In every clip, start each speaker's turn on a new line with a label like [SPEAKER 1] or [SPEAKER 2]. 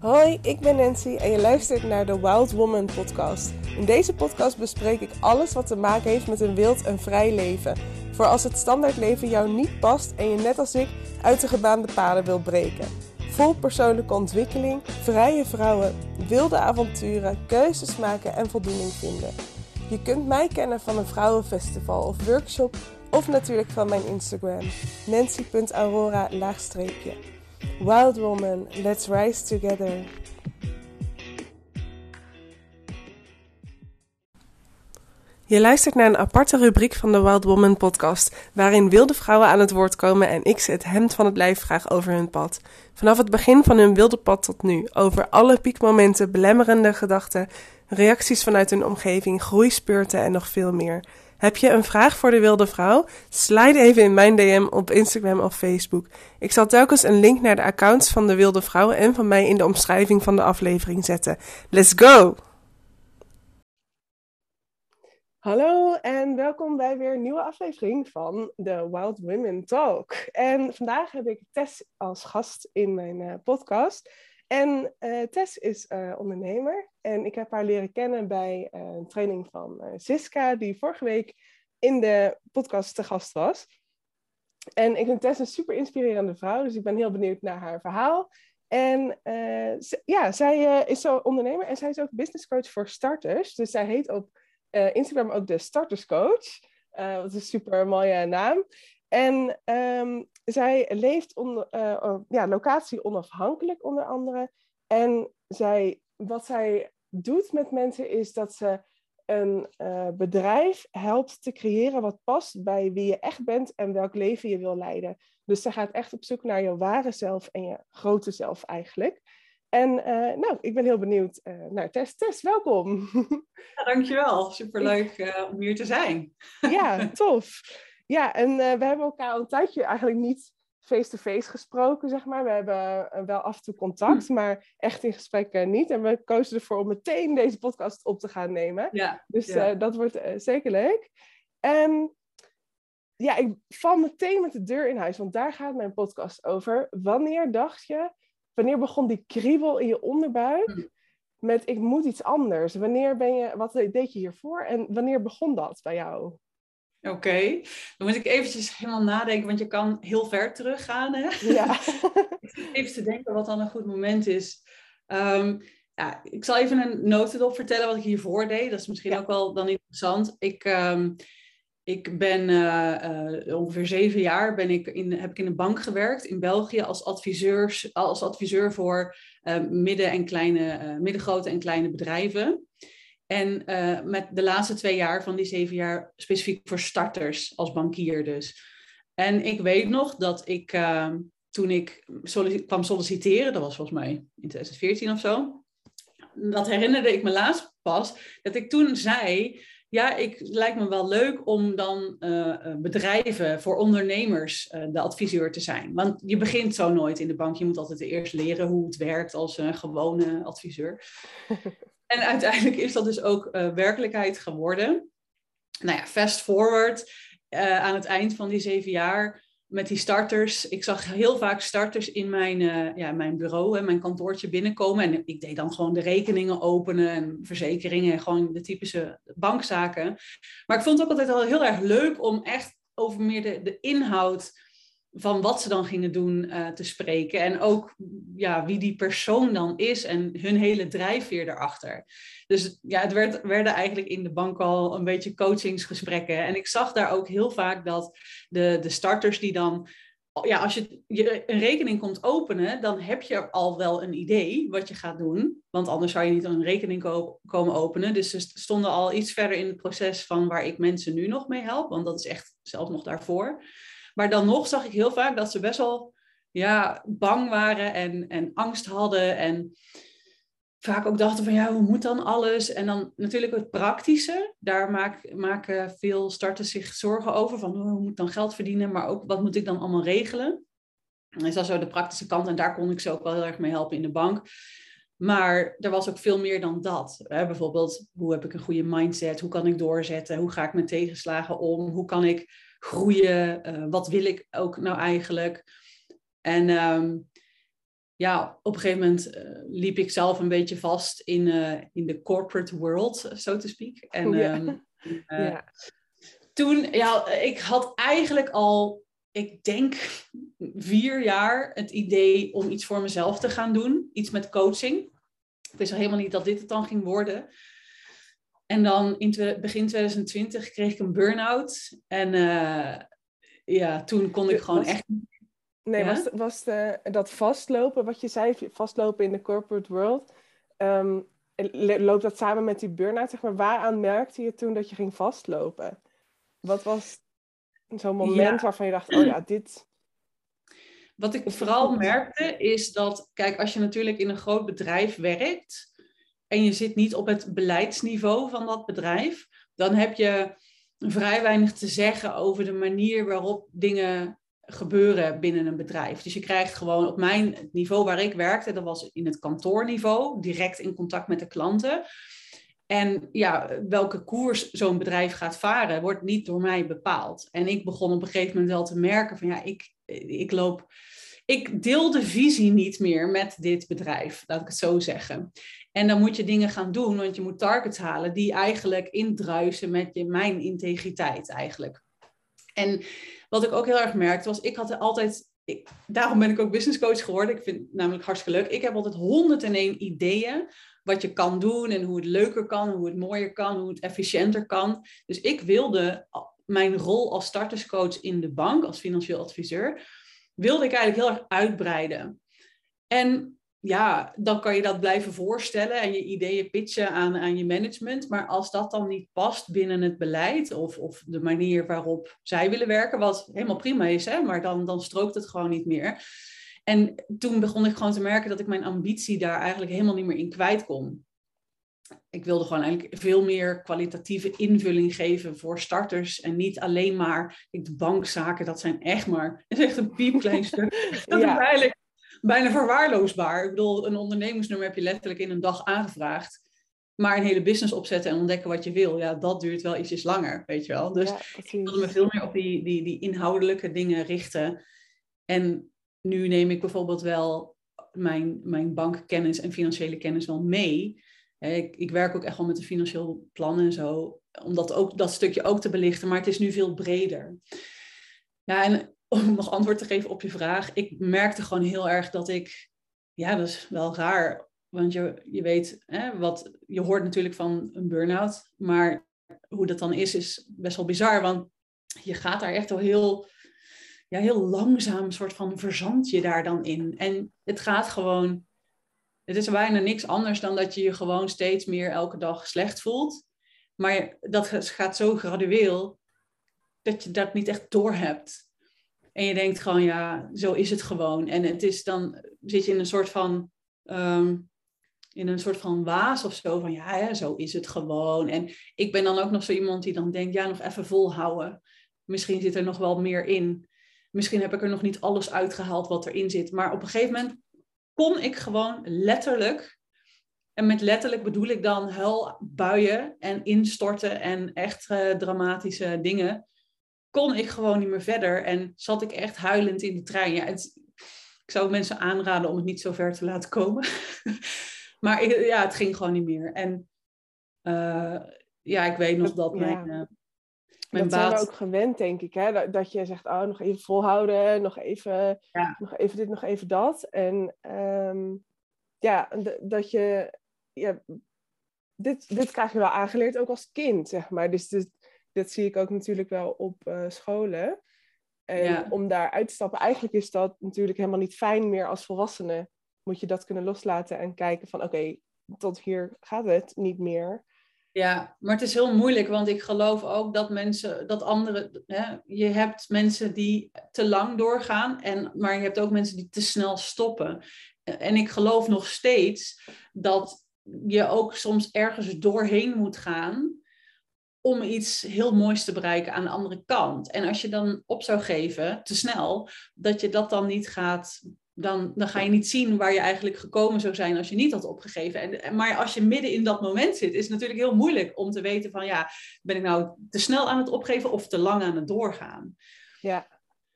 [SPEAKER 1] Hoi, ik ben Nancy en je luistert naar de Wild Woman podcast. In deze podcast bespreek ik alles wat te maken heeft met een wild en vrij leven. Voor als het standaardleven jou niet past en je net als ik uit de gebaande paden wil breken. Vol persoonlijke ontwikkeling, vrije vrouwen, wilde avonturen, keuzes maken en voldoening vinden. Je kunt mij kennen van een vrouwenfestival of workshop of natuurlijk van mijn Instagram, nancy.aurora Wild Woman, let's rise together. Je luistert naar een aparte rubriek van de Wild Woman podcast, waarin wilde vrouwen aan het woord komen en ik ze het hemd van het lijf vraag over hun pad. Vanaf het begin van hun wilde pad tot nu, over alle piekmomenten, belemmerende gedachten, reacties vanuit hun omgeving, groeispurten en nog veel meer. Heb je een vraag voor de wilde vrouw? Slide even in mijn DM op Instagram of Facebook. Ik zal telkens een link naar de accounts van de wilde vrouw en van mij in de omschrijving van de aflevering zetten. Let's go! Hallo en welkom bij weer een nieuwe aflevering van de Wild Women Talk. En vandaag heb ik Tess als gast in mijn uh, podcast. En uh, Tess is uh, ondernemer en ik heb haar leren kennen bij uh, een training van Siska, die vorige week in de podcast te gast was. En ik vind Tess een super inspirerende vrouw, dus ik ben heel benieuwd naar haar verhaal. En ja, zij is zo ondernemer en zij is ook business coach voor starters. Dus zij heet op Instagram ook de Starters Coach. wat is een super mooie naam. En um, zij leeft onder, uh, ja, locatie onafhankelijk onder andere. En zij, wat zij doet met mensen is dat ze een uh, bedrijf helpt te creëren wat past bij wie je echt bent en welk leven je wil leiden. Dus zij gaat echt op zoek naar je ware zelf en je grote zelf eigenlijk. En uh, nou, ik ben heel benieuwd naar Tess. Tess, welkom.
[SPEAKER 2] Ja, dankjewel. Superleuk om hier te zijn.
[SPEAKER 1] Ja, tof. Ja, en uh, we hebben elkaar al een tijdje eigenlijk niet face-to-face gesproken, zeg maar. We hebben uh, wel af en toe contact, hm. maar echt in gesprek uh, niet. En we kozen ervoor om meteen deze podcast op te gaan nemen.
[SPEAKER 2] Ja,
[SPEAKER 1] dus ja. dat wordt zeker leuk. En ja, ik val meteen met de deur in huis, want daar gaat mijn podcast over. Wanneer dacht je, wanneer begon die kriebel in je onderbuik? Hm. Met ik moet iets anders. Wanneer ben je, wat deed je hiervoor en wanneer begon dat bij jou?
[SPEAKER 2] Oké, dan moet ik eventjes helemaal nadenken, want je kan heel ver teruggaan. Hè?
[SPEAKER 1] Ja.
[SPEAKER 2] even te denken wat dan een goed moment is. Um, ja, ik zal even een notendop vertellen wat ik hiervoor deed. Dat is misschien ook wel dan interessant. Ik, um, ik ben uh, uh, ongeveer zeven jaar ben ik in, heb ik in een bank gewerkt in België als adviseur, als adviseur voor uh, midden- en kleine, middengrote en kleine bedrijven. En uh, met de laatste twee jaar van die zeven jaar specifiek voor starters als bankier dus. En ik weet nog dat ik uh, toen ik kwam solliciteren, dat was volgens mij in 2014 of zo. Dat herinnerde ik me laatst pas, dat ik toen zei, ja, ik lijkt me wel leuk om dan uh, bedrijven voor ondernemers de adviseur te zijn. Want je begint zo nooit in de bank. Je moet altijd eerst leren hoe het werkt als een gewone adviseur. En uiteindelijk is dat dus ook uh, werkelijkheid geworden. Nou ja, fast forward uh, aan het eind van die zeven jaar met die starters. Ik zag heel vaak starters in mijn, uh, ja, mijn bureau en mijn kantoortje binnenkomen. En ik deed dan gewoon de rekeningen openen en verzekeringen en gewoon de typische bankzaken. Maar ik vond het ook altijd al heel erg leuk om echt over meer de inhoud van wat ze dan gingen doen uh, te spreken. En ook ja, wie die persoon dan is en hun hele drijfveer erachter. Dus ja, het werd, werden eigenlijk in de bank al een beetje coachingsgesprekken. En ik zag daar ook heel vaak dat de, de starters die dan... Ja, als je, een rekening komt openen, dan heb je al wel een idee wat je gaat doen. Want anders zou je niet een rekening ko komen openen. Dus ze stonden al iets verder in het proces van waar ik mensen nu nog mee help. Want dat is echt zelfs nog daarvoor. Maar dan nog zag ik heel vaak dat ze best wel ja, bang waren en, en angst hadden. En vaak ook dachten van ja, hoe moet dan alles? En dan natuurlijk het praktische. Daar maak, maken veel starters zich zorgen over. Van oh, hoe moet ik dan geld verdienen? Maar ook wat moet ik dan allemaal regelen? En dat is zo de praktische kant. En daar kon ik ze ook wel heel erg mee helpen in de bank. Maar er was ook veel meer dan dat. Bijvoorbeeld, hoe heb ik een goede mindset? Hoe kan ik doorzetten? Hoe ga ik met tegenslagen om? Hoe kan ik groeien? Uh, wat wil ik ook nou eigenlijk? En um, ja, op een gegeven moment uh, liep ik zelf een beetje vast in, uh, in de corporate world, so to speak. En ja. Um, uh, ja. toen, ja, ik had eigenlijk al, ik denk vier jaar het idee om iets voor mezelf te gaan doen. Iets met coaching. Ik wist helemaal niet dat dit het dan ging worden. En dan in begin 2020 kreeg ik een burn-out. En ja, toen kon ik gewoon echt
[SPEAKER 1] Nee, was, was de, dat vastlopen, wat je zei, vastlopen in de corporate world, um, loopt dat samen met die burn-out? Zeg maar, waaraan merkte je toen dat je ging vastlopen? Wat was zo'n moment waarvan je dacht, oh ja, dit...
[SPEAKER 2] Wat ik vooral merkte is dat, kijk, als je natuurlijk in een groot bedrijf werkt en je zit niet op het beleidsniveau van dat bedrijf, dan heb je vrij weinig te zeggen over de manier waarop dingen gebeuren binnen een bedrijf. Dus je krijgt gewoon op mijn niveau waar ik werkte, dat was in het kantoorniveau, direct in contact met de klanten. En ja, welke koers zo'n bedrijf gaat varen, wordt niet door mij bepaald. En ik begon op een gegeven moment wel te merken van ja, ik, ik loop. Ik deel de visie niet meer met dit bedrijf, laat ik het zo zeggen. En dan moet je dingen gaan doen, want je moet targets halen die eigenlijk indruisen met je, mijn integriteit eigenlijk. En wat ik ook heel erg merkte was, ik had altijd, ik, daarom ben ik ook business coach geworden. Ik vind het namelijk hartstikke leuk. Ik heb altijd 101 ideeën wat je kan doen en hoe het leuker kan, hoe het mooier kan, hoe het efficiënter kan. Dus ik wilde mijn rol als starterscoach in de bank, als financieel adviseur, wilde ik eigenlijk heel erg uitbreiden. En ja, dan kan je dat blijven voorstellen en je ideeën pitchen aan, aan je management. Maar als dat dan niet past binnen het beleid of, of de manier waarop zij willen werken, wat helemaal prima is, hè, maar dan, dan strookt het gewoon niet meer. En toen begon ik gewoon te merken dat ik mijn ambitie daar eigenlijk helemaal niet meer in kwijt kon. Ik wilde gewoon eigenlijk veel meer kwalitatieve invulling geven voor starters. En niet alleen maar de bankzaken, dat zijn echt maar, dat is echt een piepklein stuk. Dat ja. is eigenlijk bijna verwaarloosbaar. Ik bedoel, een ondernemingsnummer heb je letterlijk in een dag aangevraagd. Maar een hele business opzetten en ontdekken wat je wil, ja, dat duurt wel ietsjes langer, weet je wel. Dus ik wilde me veel meer op die, die, die inhoudelijke dingen richten. En nu neem ik bijvoorbeeld wel mijn, mijn bankkennis en financiële kennis wel mee. Ik, ik werk ook echt wel met een financieel plan en zo, om dat, ook, dat stukje ook te belichten, maar het is nu veel breder. Ja, en om nog antwoord te geven op je vraag, ik merkte gewoon heel erg dat ik, ja, dat is wel raar, want je, je weet, hè, wat, je hoort natuurlijk van een burn-out, maar hoe dat dan is, is best wel bizar, want je gaat daar echt wel heel, ja, heel langzaam, soort van verzand je daar dan in. En het gaat gewoon, het is bijna niks anders dan dat je je gewoon steeds meer elke dag slecht voelt. Maar dat gaat zo gradueel dat je dat niet echt doorhebt. En je denkt gewoon, ja, zo is het gewoon. En het is dan, zit je in een soort van, ehm, in een soort van waas of zo, van ja, zo is het gewoon. En ik ben dan ook nog zo iemand die dan denkt, ja, nog even volhouden. Misschien zit er nog wel meer in. Misschien heb ik er nog niet alles uitgehaald wat erin zit. Maar op een gegeven moment kon ik gewoon letterlijk, en met letterlijk bedoel ik dan huilbuien en instorten en echt uh, dramatische dingen kon ik gewoon niet meer verder en zat ik echt huilend in de trein. Ja, het, ik zou mensen aanraden om het niet zo ver te laten komen. maar ik, ja, het ging gewoon niet meer. En uh, ja, ik weet nog dat mijn, uh,
[SPEAKER 1] mijn dat zijn we ook gewend, denk ik. Hè? Dat, dat je zegt, oh, nog even volhouden, nog even, ja. nog even dit, nog even dat. En um, ja, dat je... Ja, dit, dit krijg je wel aangeleerd, ook als kind, zeg maar. Dus, dus dat zie ik ook natuurlijk wel op uh, scholen. En om daar uit te stappen, eigenlijk is dat natuurlijk helemaal niet fijn meer als volwassene. Moet je dat kunnen loslaten en kijken van oké, tot hier gaat het niet meer.
[SPEAKER 2] Ja, maar het is heel moeilijk, want ik geloof ook dat mensen, dat anderen, hè, je hebt mensen die te lang doorgaan, en, maar je hebt ook mensen die te snel stoppen. En ik geloof nog steeds dat je ook soms ergens doorheen moet gaan om iets heel moois te bereiken aan de andere kant. En als je dan op zou geven, te snel, dat je dat dan niet gaat, dan, dan ga je niet zien waar je eigenlijk gekomen zou zijn als je niet had opgegeven. En, maar als je midden in dat moment zit, is het natuurlijk heel moeilijk om te weten van ja, ben ik nou te snel aan het opgeven of te lang aan het doorgaan.
[SPEAKER 1] Ja,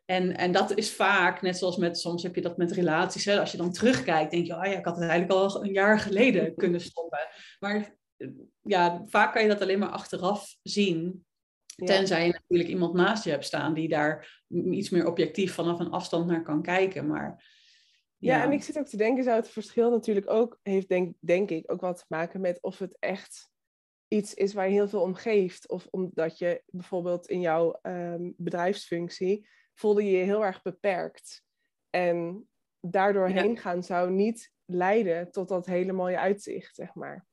[SPEAKER 2] En, en dat is vaak, net zoals met, soms heb je dat met relaties, hè, als je dan terugkijkt, denk je, oh ja, ik had het eigenlijk al een jaar geleden kunnen stoppen. Maar ja, vaak kan je dat alleen maar achteraf zien. Tenzij je natuurlijk iemand naast je hebt staan die daar iets meer objectief vanaf een afstand naar kan kijken. Maar,
[SPEAKER 1] ja. ja. en ik zit ook te denken, zou het verschil natuurlijk ook, heeft denk, denk ik ook wat te maken met of het echt iets is waar je heel veel om geeft. Of omdat je bijvoorbeeld in jouw um, bedrijfsfunctie voelde je je heel erg beperkt. En daardoor heen gaan zou niet leiden tot dat hele mooie uitzicht, zeg maar.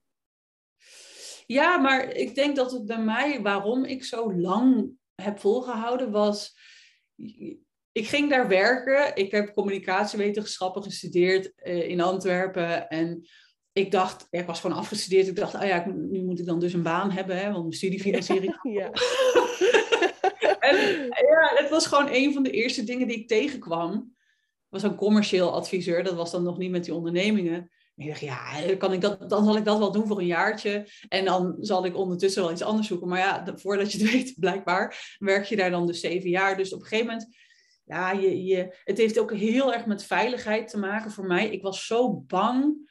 [SPEAKER 2] Ja, maar ik denk dat het bij mij, waarom ik zo lang heb volgehouden, was. Ik ging daar werken. Ik heb communicatiewetenschappen gestudeerd uh, in Antwerpen. En ik dacht, ik was gewoon afgestudeerd. Ik dacht, oh ja, nu moet ik dan dus een baan hebben, hè, want mijn studiefinanciering. Ja. en ja, het was gewoon een van de eerste dingen die ik tegenkwam. was een commercieel adviseur. Dat was dan nog niet met die ondernemingen. Ik dacht, ja, kan ik dat, dan zal ik dat wel doen voor een jaartje. En dan zal ik ondertussen wel iets anders zoeken. Maar ja, voordat je het weet, blijkbaar, werk je daar dan dus zeven jaar. Dus op een gegeven moment, ja, je, je, het heeft ook heel erg met veiligheid te maken voor mij. Ik was zo bang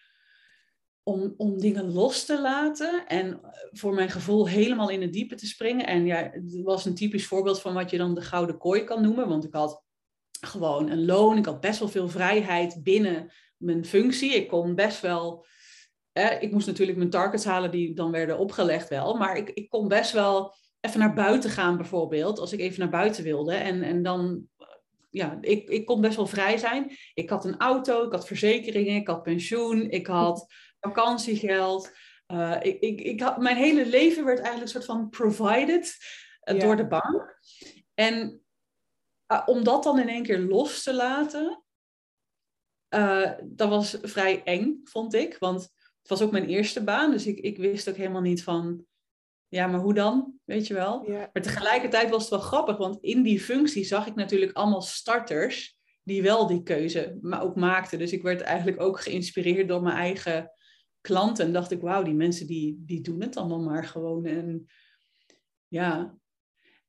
[SPEAKER 2] om, om dingen los te laten en voor mijn gevoel helemaal in het diepe te springen. En ja, het was een typisch voorbeeld van wat je dan de gouden kooi kan noemen, want ik had gewoon een loon, ik had best wel veel vrijheid binnen mijn functie. Ik kon best wel, ik moest natuurlijk mijn targets halen die dan werden opgelegd wel, maar ik, ik kon best wel even naar buiten gaan bijvoorbeeld, als ik even naar buiten wilde. En, en dan, ja, ik, ik kon best wel vrij zijn. Ik had een auto, ik had verzekeringen, ik had pensioen, ik had vakantiegeld. Uh, ik, ik, ik had, mijn hele leven werd eigenlijk een soort van provided uh, door de bank. En uh, om dat dan in één keer los te laten, dat was vrij eng, vond ik. Want het was ook mijn eerste baan, dus ik, ik wist ook helemaal niet van, ja, maar hoe dan? Weet je wel? Maar tegelijkertijd was het wel grappig, want in die functie zag ik natuurlijk allemaal starters die wel die keuze maar ook maakten. Dus ik werd eigenlijk ook geïnspireerd door mijn eigen klanten. En dacht ik, wauw, die mensen die, die doen het allemaal maar gewoon. En ja,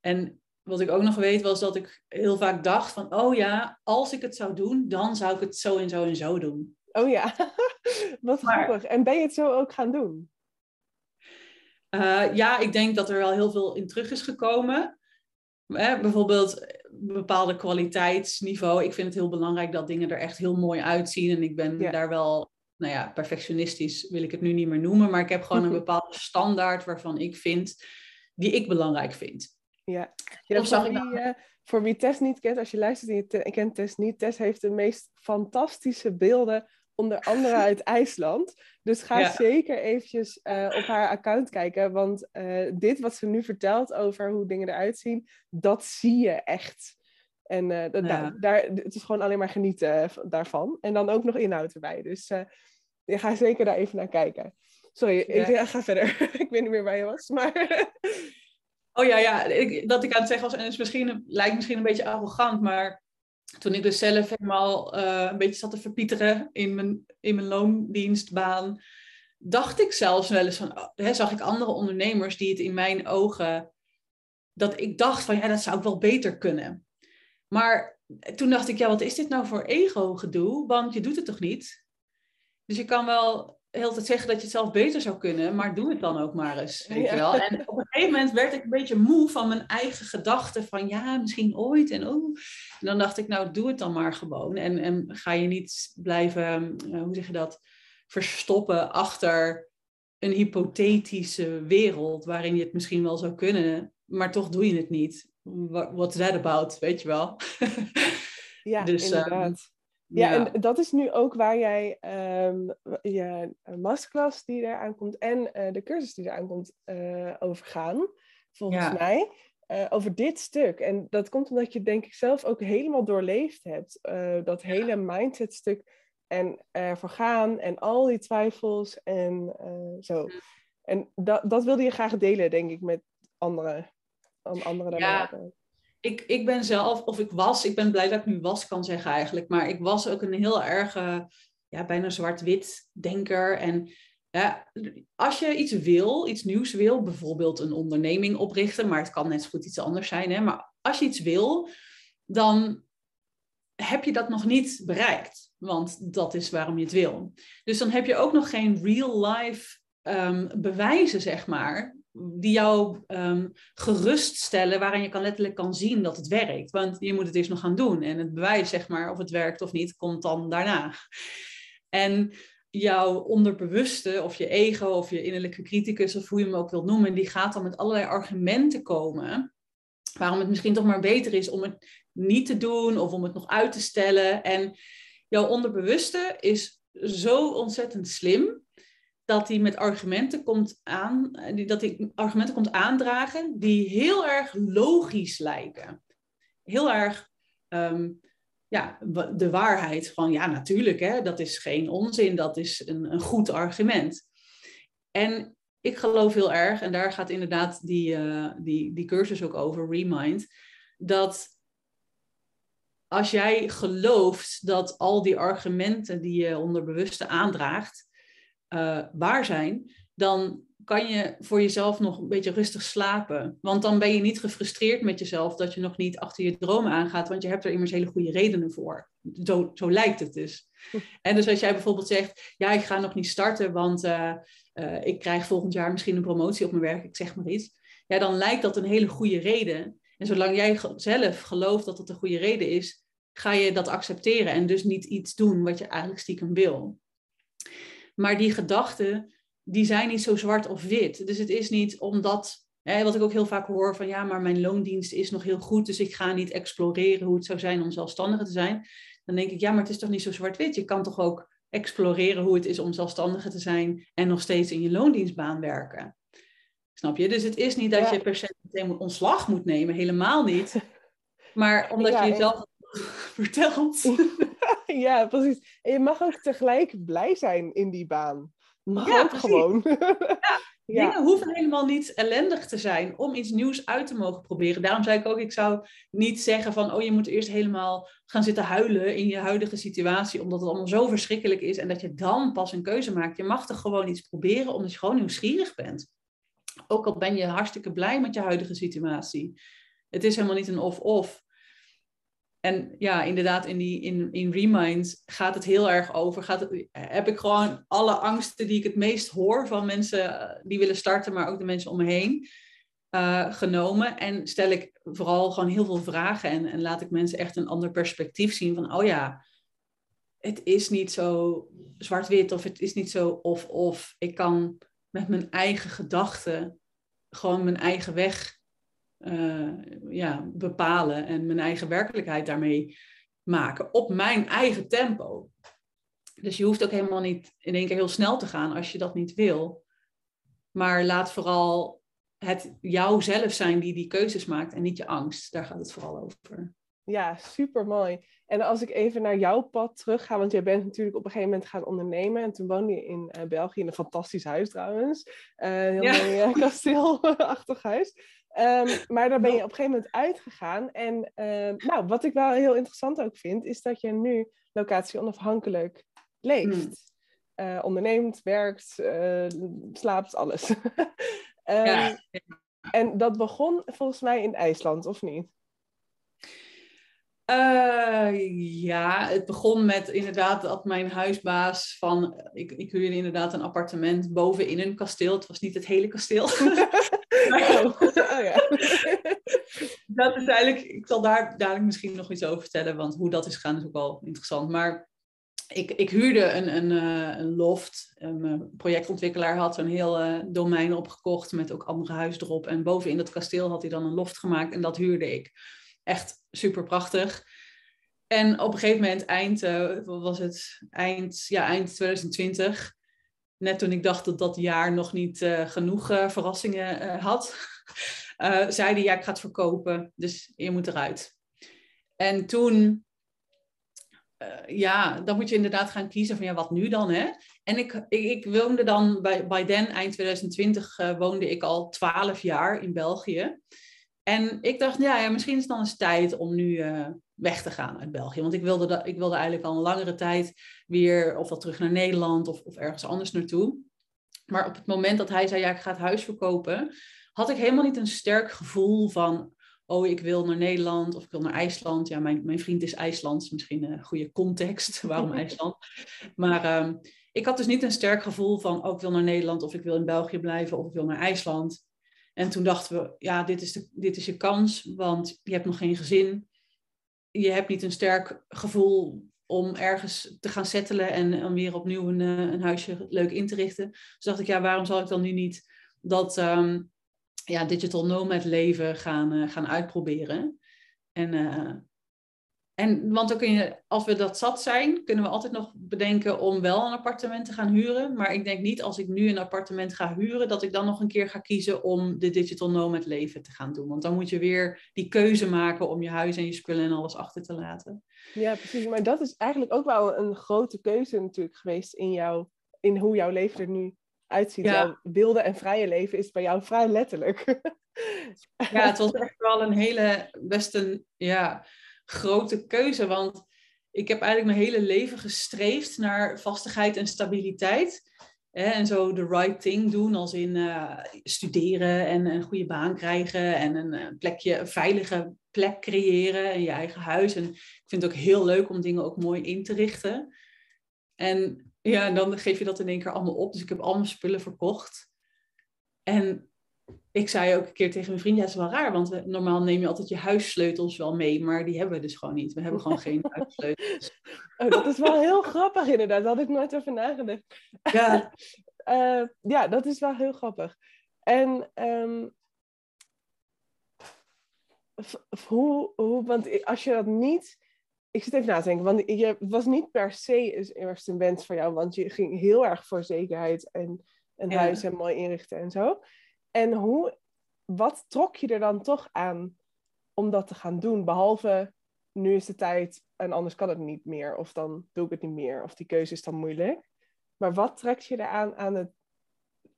[SPEAKER 2] en wat ik ook nog weet was dat ik heel vaak dacht van, oh ja, als ik het zou doen, dan zou ik het zo en zo en zo doen.
[SPEAKER 1] Oh ja, wat grappig. En ben je het zo ook gaan doen?
[SPEAKER 2] Uh, ja, ik denk dat er wel heel veel in terug is gekomen. Eh, bijvoorbeeld bepaalde kwaliteitsniveau. Ik vind het heel belangrijk dat dingen er echt heel mooi uitzien. En ik ben daar wel nou ja, perfectionistisch wil ik het nu niet meer noemen, maar ik heb gewoon een bepaalde standaard waarvan ik vind, die ik belangrijk vind.
[SPEAKER 1] Ja, ja voor, wie, uh, voor wie Tess niet kent, als je luistert en je te, kent Tess niet, Tess heeft de meest fantastische beelden, onder andere uit IJsland. Dus ga zeker eventjes uh, op haar account kijken, want uh, dit wat ze nu vertelt over hoe dingen eruit zien, dat zie je echt. En dat, nou, daar, het is gewoon alleen maar genieten daarvan. En dan ook nog inhoud erbij. Dus je gaat zeker daar even naar kijken. Sorry, ik ga verder. ik weet niet meer waar je was, maar...
[SPEAKER 2] oh ja, ja, dat ik aan het zeggen was, en het is misschien, lijkt misschien een beetje arrogant, maar toen ik dus zelf helemaal uh, een beetje zat te verpieteren in mijn, in mijn loondienstbaan, dacht ik zelfs wel eens van, oh, hè, zag ik andere ondernemers die het in mijn ogen, dat ik dacht van, ja, dat zou ik wel beter kunnen. Maar toen dacht ik, ja, wat is dit nou voor ego-gedoe? Want je doet het toch niet? Dus je kan wel heel tijd zeggen dat je het zelf beter zou kunnen, maar doe het dan ook maar eens. Weet je wel? En op een gegeven moment werd ik een beetje moe van mijn eigen gedachten van ja, misschien ooit en oh. En dan dacht ik, nou doe het dan maar gewoon. En, en ga je niet blijven, uh, hoe zeg je dat, verstoppen achter een hypothetische wereld waarin je het misschien wel zou kunnen, maar toch doe je het niet. What's that about, weet je wel?
[SPEAKER 1] Ja, dus, ehm, inderdaad. Ja, en dat is nu ook waar jij um, je masterclass die eraan komt en uh, de cursus die eraan komt uh, over gaan, volgens mij. Uh, over dit stuk. En dat komt omdat je denk ik zelf ook helemaal doorleefd hebt. dat hele mindset stuk en ervoor gaan en al die twijfels en zo. En dat, dat wilde je graag delen, denk ik, met anderen. Om anderen
[SPEAKER 2] ja ik, ik ben zelf, of ik was, ik ben blij dat ik nu was kan zeggen eigenlijk, maar ik was ook een heel erge, ja, bijna zwart-wit denker. En als je iets wil, iets nieuws wil, bijvoorbeeld een onderneming oprichten, maar het kan net zo goed iets anders zijn, hè, maar als je iets wil, dan heb je dat nog niet bereikt. Want dat is waarom je het wil. Dus dan heb je ook nog geen real-life um, bewijzen, zeg maar, die jou um, geruststellen, waarin je kan letterlijk kan zien dat het werkt. Want je moet het eerst nog gaan doen. En het bewijs, zeg maar, of het werkt of niet, komt dan daarna. En jouw onderbewuste, of je ego, of je innerlijke criticus, of hoe je hem ook wilt noemen, die gaat dan met allerlei argumenten komen. Waarom het misschien toch maar beter is om het niet te doen of om het nog uit te stellen. En jouw onderbewuste is zo ontzettend slim dat hij met argumenten komt aan, dat hij argumenten komt aandragen die heel erg logisch lijken. Heel erg ehm, ja, de waarheid van ja, natuurlijk, hè, dat is geen onzin, dat is een, een goed argument. En ik geloof heel erg, en daar gaat inderdaad die, uh, die, die cursus ook over, Remind, dat als jij gelooft dat al die argumenten die je onderbewuste aandraagt, uh, waar zijn, dan kan je voor jezelf nog een beetje rustig slapen. Want dan ben je niet gefrustreerd met jezelf dat je nog niet achter je dromen aangaat, want je hebt er immers hele goede redenen voor. Zo, zo lijkt het dus. En dus als jij bijvoorbeeld zegt, ja, ik ga nog niet starten, want uh, uh, ik krijg volgend jaar misschien een promotie op mijn werk, ik zeg maar iets. Ja, dan lijkt dat een hele goede reden. En zolang jij zelf gelooft dat dat een goede reden is, ga je dat accepteren en dus niet iets doen wat je eigenlijk stiekem wil. Maar die gedachten, die zijn niet zo zwart of wit. Dus het is niet omdat, hè, wat ik ook heel vaak hoor van ja, maar mijn loondienst is nog heel goed, dus ik ga niet exploreren hoe het zou zijn om zelfstandige te zijn. Dan denk ik, ja, maar het is toch niet zo zwart-wit. Je kan toch ook exploreren hoe het is om zelfstandige te zijn en nog steeds in je loondienstbaan werken. Snap je? Dus het is niet dat je per se meteen ontslag moet nemen, helemaal niet. Maar omdat je jezelf vertelt.
[SPEAKER 1] ja, precies. En je mag ook tegelijk blij zijn in die baan. Mag ja, ook gewoon.
[SPEAKER 2] Ja, Dingen hoeven helemaal niet ellendig te zijn om iets nieuws uit te mogen proberen. Daarom zei ik ook, ik zou niet zeggen van, oh je moet eerst helemaal gaan zitten huilen in je huidige situatie, omdat het allemaal zo verschrikkelijk is en dat je dan pas een keuze maakt. Je mag er gewoon iets proberen omdat je gewoon nieuwsgierig bent. Ook al ben je hartstikke blij met je huidige situatie. Het is helemaal niet een of-of. En ja, inderdaad, in, die, in, in Remind gaat het heel erg over. Gaat het, heb ik gewoon alle angsten die ik het meest hoor van mensen eh, die willen starten, maar ook de mensen om me heen, uh, genomen. En stel ik vooral gewoon heel veel vragen en, en laat ik mensen echt een ander perspectief zien van, oh ja, het is niet zo zwart-wit of het is niet zo of-of. Ik kan met mijn eigen gedachten gewoon mijn eigen weg uh, ja, bepalen en mijn eigen werkelijkheid daarmee maken op mijn eigen tempo. Dus je hoeft ook helemaal niet in één keer heel snel te gaan als je dat niet wil. Maar laat vooral het jouzelf zijn die die keuzes maakt en niet je angst. Daar gaat het vooral over.
[SPEAKER 1] Ja, super mooi. En als ik even naar jouw pad terug ga, want jij bent natuurlijk op een gegeven moment gaan ondernemen. En toen woonde je in uh, België in een fantastisch huis trouwens. Uh, heel ja. mooi kasteelachtig huis. Um, maar daar ben je op een gegeven moment uitgegaan. En um, nou, wat ik wel heel interessant ook vind, is dat je nu locatie onafhankelijk leeft. Hmm. Uh, onderneemt, werkt, uh, slaapt, alles. um, ja. En dat begon volgens mij in IJsland, of niet?
[SPEAKER 2] Uh, ja, het begon met inderdaad dat mijn huisbaas van... Ik, ik huurde inderdaad een appartement bovenin een kasteel. Het was niet het hele kasteel. oh. oh dat is eigenlijk... Ik zal daar dadelijk misschien nog iets over vertellen. Want hoe dat is gegaan is ook wel interessant. Maar ik, ik huurde een, een, eh, een loft. Een projectontwikkelaar had een heel uh, domein opgekocht met ook andere huizen erop. En bovenin dat kasteel had hij dan een loft gemaakt en dat huurde ik echt super prachtig. En op een gegeven moment, eind, was het? Eind, ja, eind 2020, net toen ik dacht dat dat jaar nog niet uh, genoeg uh, verrassingen had, zei hij, ja, ik ga het verkopen, dus je moet eruit. En toen, ja, dan moet je inderdaad gaan kiezen van, ja, wat nu dan, hè? En ik, ik, woonde dan, bij, bij Den, eind 2020, woonde ik al twaalf jaar in België. En ik dacht, ja, ja, misschien is het dan eens tijd om nu uh, weg te gaan uit België. Want ik wilde, dat, ik wilde eigenlijk al een langere tijd weer of wat terug naar Nederland of, of ergens anders naartoe. Maar op het moment dat hij zei, ja, ik ga het huis verkopen, had ik helemaal niet een sterk gevoel van, oh, ik wil naar Nederland of ik wil naar IJsland. Ja, mijn, mijn vriend is IJslands, misschien een goede context waarom IJsland. Maar ehm, ik had dus niet een sterk gevoel van, oh, ik wil naar Nederland of ik wil in België blijven of ik wil naar IJsland. En toen dachten we, ja, dit is, de, dit is je kans, want je hebt nog geen gezin. Je hebt niet een sterk gevoel om ergens te gaan settelen en om weer opnieuw een, eh, een huisje leuk in te richten. Dus dacht ik, ja, waarom zal ik dan nu niet dat um, ja, digital nomad leven gaan, uh, gaan uitproberen? En uh, en want dan kun je, als we dat zat zijn, kunnen we altijd nog bedenken om wel een appartement te gaan huren. Maar ik denk niet als ik nu een appartement ga huren, dat ik dan nog een keer ga kiezen om de digital nomad leven te gaan doen. Want dan moet je weer die keuze maken om je huis en je spullen en alles achter te laten.
[SPEAKER 1] Ja, precies. Maar dat is eigenlijk ook wel een grote keuze natuurlijk geweest in, jou, in hoe jouw leven er nu uitziet. Ja. Jouw wilde en vrije leven is bij jou vrij letterlijk.
[SPEAKER 2] Ja, het was echt wel een hele, best een, ja grote keuze. Want ik heb eigenlijk mijn hele leven gestreefd naar vastigheid en stabiliteit. En zo the right thing doen, als in uh, studeren en een goede baan krijgen en een eh, plekje, een veilige plek creëren in je eigen huis. En ik vind het ook heel leuk om dingen ook mooi in te richten. En ja, dan geef je dat in één keer allemaal op. Dus ik heb allemaal spullen verkocht. En ik zei ook een keer tegen mijn vriend, ja, dat is wel raar, want we, normaal neem je altijd je huissleutels wel mee, maar die hebben we dus gewoon niet. We hebben gewoon geen huissleutels.
[SPEAKER 1] Oh, dat is wel heel grappig inderdaad, daar had ik nooit over nagedacht. Ja. uh, ja, dat is wel heel grappig. En um, hoe, hoe, want als je dat niet, ik zit even na te denken, want je was niet per se eerst een wens voor jou, want je ging heel erg voor zekerheid en een ja. huis en mooi inrichten en zo. En hoe, wat trok je er dan toch aan om dat te gaan doen? Behalve nu is de tijd en anders kan het niet meer. Of dan doe ik het niet meer. Of die keuze is dan moeilijk. Maar wat trekt je eraan aan het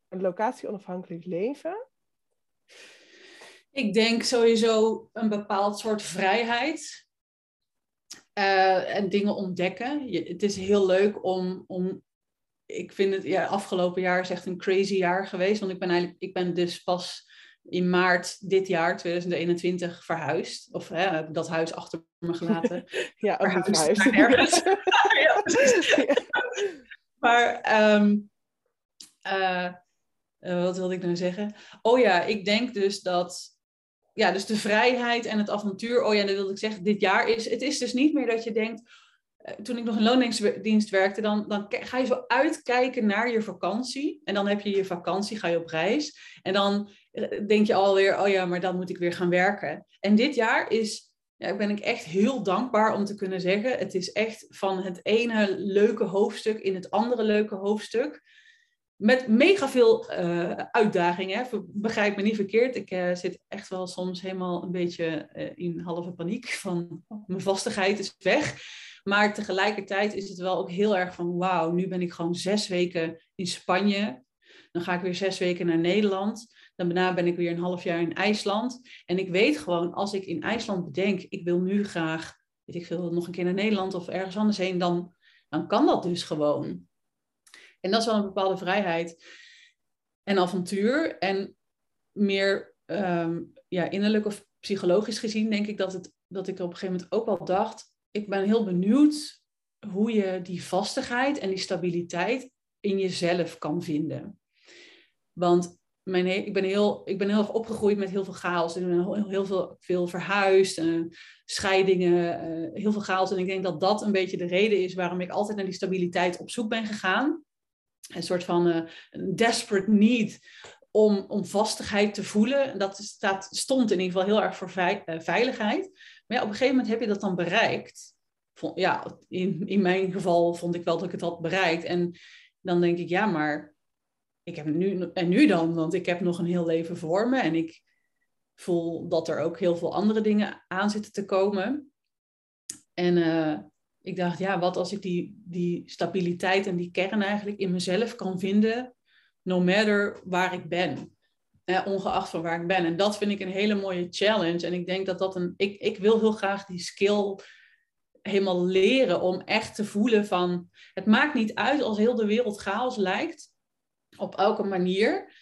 [SPEAKER 1] locatie-onafhankelijk leven?
[SPEAKER 2] Ik denk sowieso een bepaald soort vrijheid. Uh, en dingen ontdekken. Het is heel leuk om, om ik vind het, ja, afgelopen jaar is echt een crazy jaar geweest. Want ik ben eigenlijk, ik ben dus pas in maart dit jaar, 2021, verhuisd. Of hè, dat huis achter me gelaten.
[SPEAKER 1] ja, verhuisd. Ergens. ja,
[SPEAKER 2] maar, um, uh, wat wilde ik nou zeggen? Oh ja, ik denk dus dat ja, dus de vrijheid en het avontuur. Oh ja, dat wilde ik zeggen. Dit jaar is. Het is dus niet meer dat je denkt. Eh, toen ik nog in loondienst werkte, dan, dan ga je zo uitkijken naar je vakantie. En dan heb je je vakantie, ga je op reis. En dan eh, denk je alweer, oh ja, maar dan moet ik weer gaan werken. En dit jaar is, ja, ben ik echt heel dankbaar om te kunnen zeggen, het is echt van het ene leuke hoofdstuk in het andere leuke hoofdstuk. Met mega veel uh, uitdagingen. Begrijp me niet verkeerd. Ik zit echt wel soms helemaal een beetje in halve paniek van mijn vastigheid is weg. Maar tegelijkertijd is het wel ook heel erg van wauw, nu ben ik gewoon zes weken in Spanje. Dan ga ik weer zes weken naar Nederland. Dan daarna ben ik weer een half jaar in IJsland. En ik weet gewoon, als ik in IJsland bedenk, ik wil nu graag, weet ik veel, nog een keer naar Nederland of ergens anders heen, dan, dan kan dat dus gewoon. En dat is wel een bepaalde vrijheid en avontuur. En meer um, ja, innerlijk of psychologisch gezien denk ik dat, het, dat ik op een gegeven moment ook wel dacht, ik ben heel benieuwd hoe je die vastigheid en die stabiliteit in jezelf kan vinden. Want mijn, ik, ben heel, ik ben heel erg opgegroeid met heel veel chaos. En heel, heel veel, veel verhuisd, uh, scheidingen, uh, heel veel chaos. En ik denk dat dat een beetje de reden is waarom ik altijd naar die stabiliteit op zoek ben gegaan. Een soort van uh, desperate need om, om vastigheid te voelen. Dat staat, stond in ieder geval heel erg voor veiligheid. Maar op een gegeven moment heb je dat dan bereikt. Ja, in, in mijn geval vond ik wel dat ik het had bereikt. En dan denk ik, ja, maar ik heb nu, en nu dan? Want ik heb nog een heel leven voor me. En ik voel dat er ook heel veel andere dingen aan zitten te komen. En uh, ik dacht, ja, wat als ik die, die stabiliteit en die kern eigenlijk in mezelf kan vinden, no matter waar ik ben ongeacht van waar ik ben. En dat vind ik een hele mooie challenge. En ik denk dat dat een. Ik, ik wil heel graag die skill helemaal leren om echt te voelen van. Het maakt niet uit als heel de wereld chaos lijkt. Op elke manier.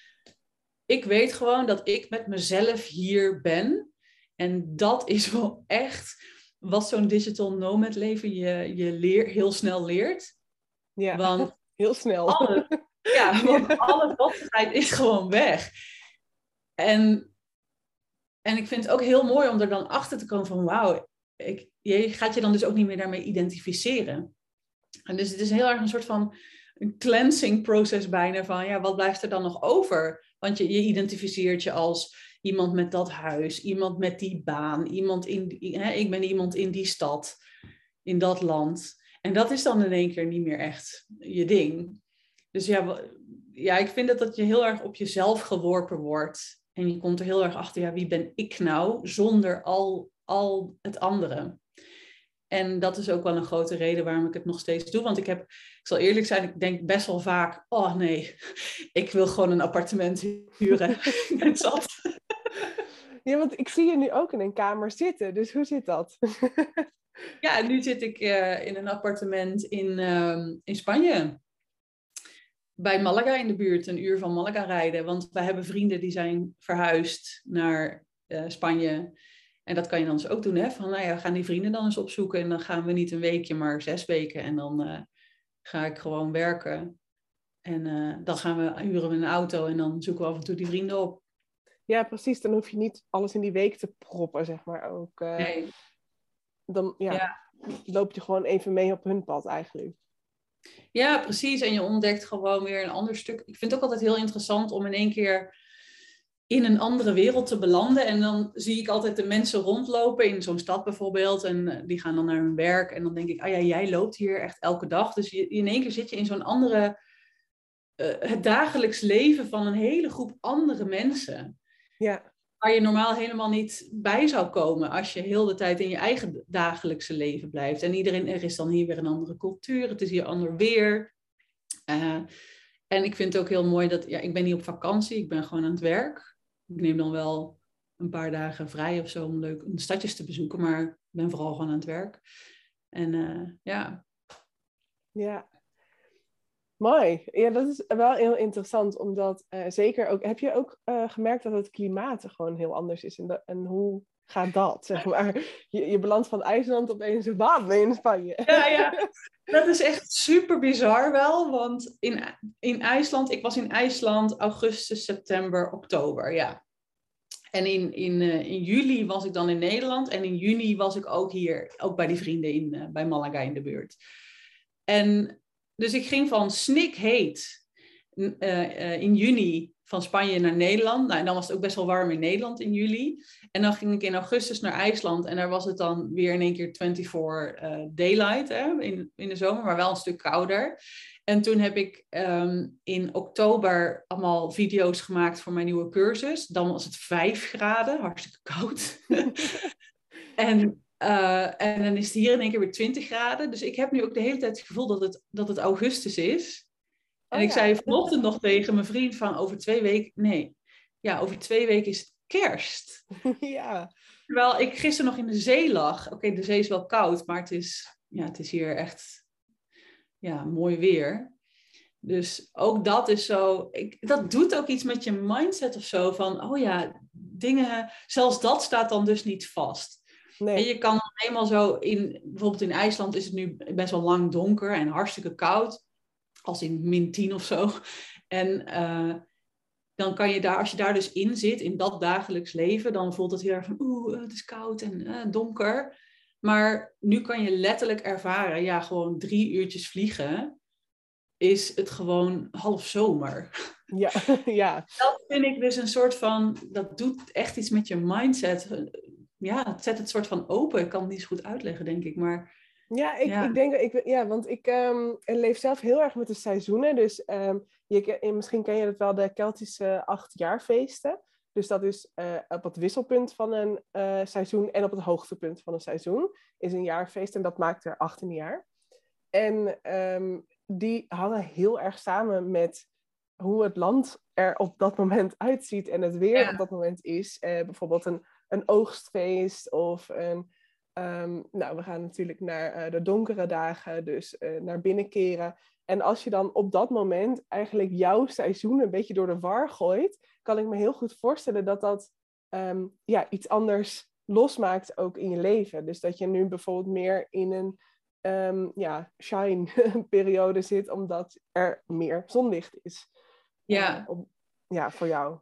[SPEAKER 2] Ik weet gewoon dat ik met mezelf hier ben. En dat is wel echt wat zo'n digital nomad leven je, je leer, heel snel leert.
[SPEAKER 1] Ja, want heel snel.
[SPEAKER 2] Alle, ja, want alle vastigheid is gewoon weg. En, en ik vind het ook heel mooi om er dan achter te komen van wauw, je gaat je dan dus ook niet meer daarmee identificeren. En dus het is heel erg een soort van een cleansing proces bijna van ja, wat blijft er dan nog over? Want je, je identificeert je als iemand met dat huis, iemand met die baan, iemand in, hè, ik ben iemand in die stad, in dat land. En dat is dan in één keer niet meer echt je ding. Dus ja, ja, ik vind dat, dat je heel erg op jezelf geworpen wordt. En je komt er heel erg achter, ja, wie ben ik nou zonder al, al het andere? En dat is ook wel een grote reden waarom ik het nog steeds doe. Want ik heb, ik zal eerlijk zijn, ik denk best wel vaak, oh nee, ik wil gewoon een appartement huren. ik ben zat.
[SPEAKER 1] Ja, want ik zie je nu ook in een kamer zitten. Dus hoe zit dat?
[SPEAKER 2] ja, nu zit ik uh, in een appartement in, uh, in Spanje. Bij Malaga in de buurt, een uur van Malaga rijden. Want wij hebben vrienden die zijn verhuisd naar uh, Spanje. En dat kan je dan dus ook doen, hè? Van, nou ja, we gaan die vrienden dan eens opzoeken. En dan gaan we niet een weekje, maar zes weken. En dan uh, ga ik gewoon werken. En uh, dan gaan we, huren we een auto en dan zoeken we af en toe die vrienden op.
[SPEAKER 1] Ja, precies. Dan hoef je niet alles in die week te proppen, zeg maar ook. Nee. Dan ja, ja, loop je gewoon even mee op hun pad eigenlijk.
[SPEAKER 2] Ja, precies. En je ontdekt gewoon weer een ander stuk. Ik vind het ook altijd heel interessant om in één keer in een andere wereld te belanden. En dan zie ik altijd de mensen rondlopen in zo'n stad bijvoorbeeld. En eh, die gaan dan naar hun werk. En dan denk ik, ah ja, jij loopt hier echt elke dag. Dus je, in één keer zit je in zo'n andere... Uh, het dagelijks leven van een hele groep andere mensen.
[SPEAKER 1] Ja.
[SPEAKER 2] Waar je normaal helemaal niet bij zou komen als je heel de tijd in je eigen dagelijkse leven blijft. En iedereen, er is dan hier weer een andere cultuur, het is hier ander weer. Uh, en ik vind het ook heel mooi dat, ja, ik ben niet op vakantie, ik ben gewoon aan het werk. Ik neem dan wel een paar dagen vrij of zo om leuk stadjes te bezoeken, maar ik ben vooral gewoon aan het werk. En uh, ja.
[SPEAKER 1] Ja, Mooi. Ja, dat is wel heel interessant, omdat uh, zeker ook... Heb je ook uh, gemerkt dat het klimaat gewoon heel anders is? En, de, en hoe gaat dat, zeg maar? Je, je belandt van IJsland opeens een in Spanje.
[SPEAKER 2] Ja, ja. Dat is echt super bizar wel, want in, in IJsland... Ik was in IJsland augustus, september, oktober, ja. En in, in, uh, in juli was ik dan in Nederland. En in juni was ik ook hier, ook bij die vrienden in, bij Malaga in de buurt. En dus ik ging van snikheet uh, in juni van Spanje naar Nederland. Nou, en dan was het ook best wel warm in Nederland in juli. En dan ging ik in augustus naar IJsland. En daar was het dan weer in één keer 24 uh, daylight hè, in, in de zomer, maar wel een stuk kouder. En toen heb ik um, in oktober allemaal video's gemaakt voor mijn nieuwe cursus. Dan was het 5 graden, hartstikke koud. en uh, en dan is het hier in één keer weer 20 graden. Dus ik heb nu ook de hele tijd het gevoel dat het, dat het augustus is. En oh, ik zei vanochtend nog tegen mijn vriend van over twee weken... Nee, ja, over twee weken is het kerst.
[SPEAKER 1] ja.
[SPEAKER 2] Terwijl ik gisteren nog in de zee lag. Oké, de zee is wel koud, maar het is, ja, het is hier echt ja, mooi weer. Dus ook dat is zo, ik, dat doet ook iets met je mindset of zo. Van, oh ja, dingen, zelfs dat staat dan dus niet vast. Nee. En je kan eenmaal zo in, bijvoorbeeld in IJsland is het nu best wel lang donker en hartstikke koud. Als in min 10 of zo. En uh, dan kan je daar, als je daar dus in zit, in dat dagelijks leven, dan voelt het heel erg van, oeh, het is koud en uh, donker. Maar nu kan je letterlijk ervaren, ja, gewoon drie uurtjes vliegen, is het gewoon half zomer.
[SPEAKER 1] Ja, ja.
[SPEAKER 2] Dat vind ik dus een soort van, dat doet echt iets met je mindset ja, het zet het soort van open. Ik kan het niet zo goed uitleggen, denk ik. Maar,
[SPEAKER 1] ja, ik, ik denk, ik, ja, want ik um, leef zelf heel erg met de seizoenen. Dus um, je, misschien ken je het wel, de Keltische achtjaarfeesten. Dus dat is uh, op het wisselpunt van een uh, seizoen en op het hoogtepunt van een seizoen is een jaarfeest en dat maakt er 18 jaar. En um, die hangen heel erg samen met hoe het land er op dat moment uitziet en het weer op dat moment is. Uh, bijvoorbeeld een een oogstfeest of een. Um, nou, we gaan natuurlijk naar uh, de donkere dagen, dus uh, naar binnenkeren. En als je dan op dat moment eigenlijk jouw seizoen een beetje door de war gooit, kan ik me heel goed voorstellen dat dat um, ja, iets anders losmaakt ook in je leven. Dus dat je nu bijvoorbeeld meer in een um, ja, shine-periode zit, omdat er meer zonlicht is.
[SPEAKER 2] Ja.
[SPEAKER 1] Uh, ja, voor jou.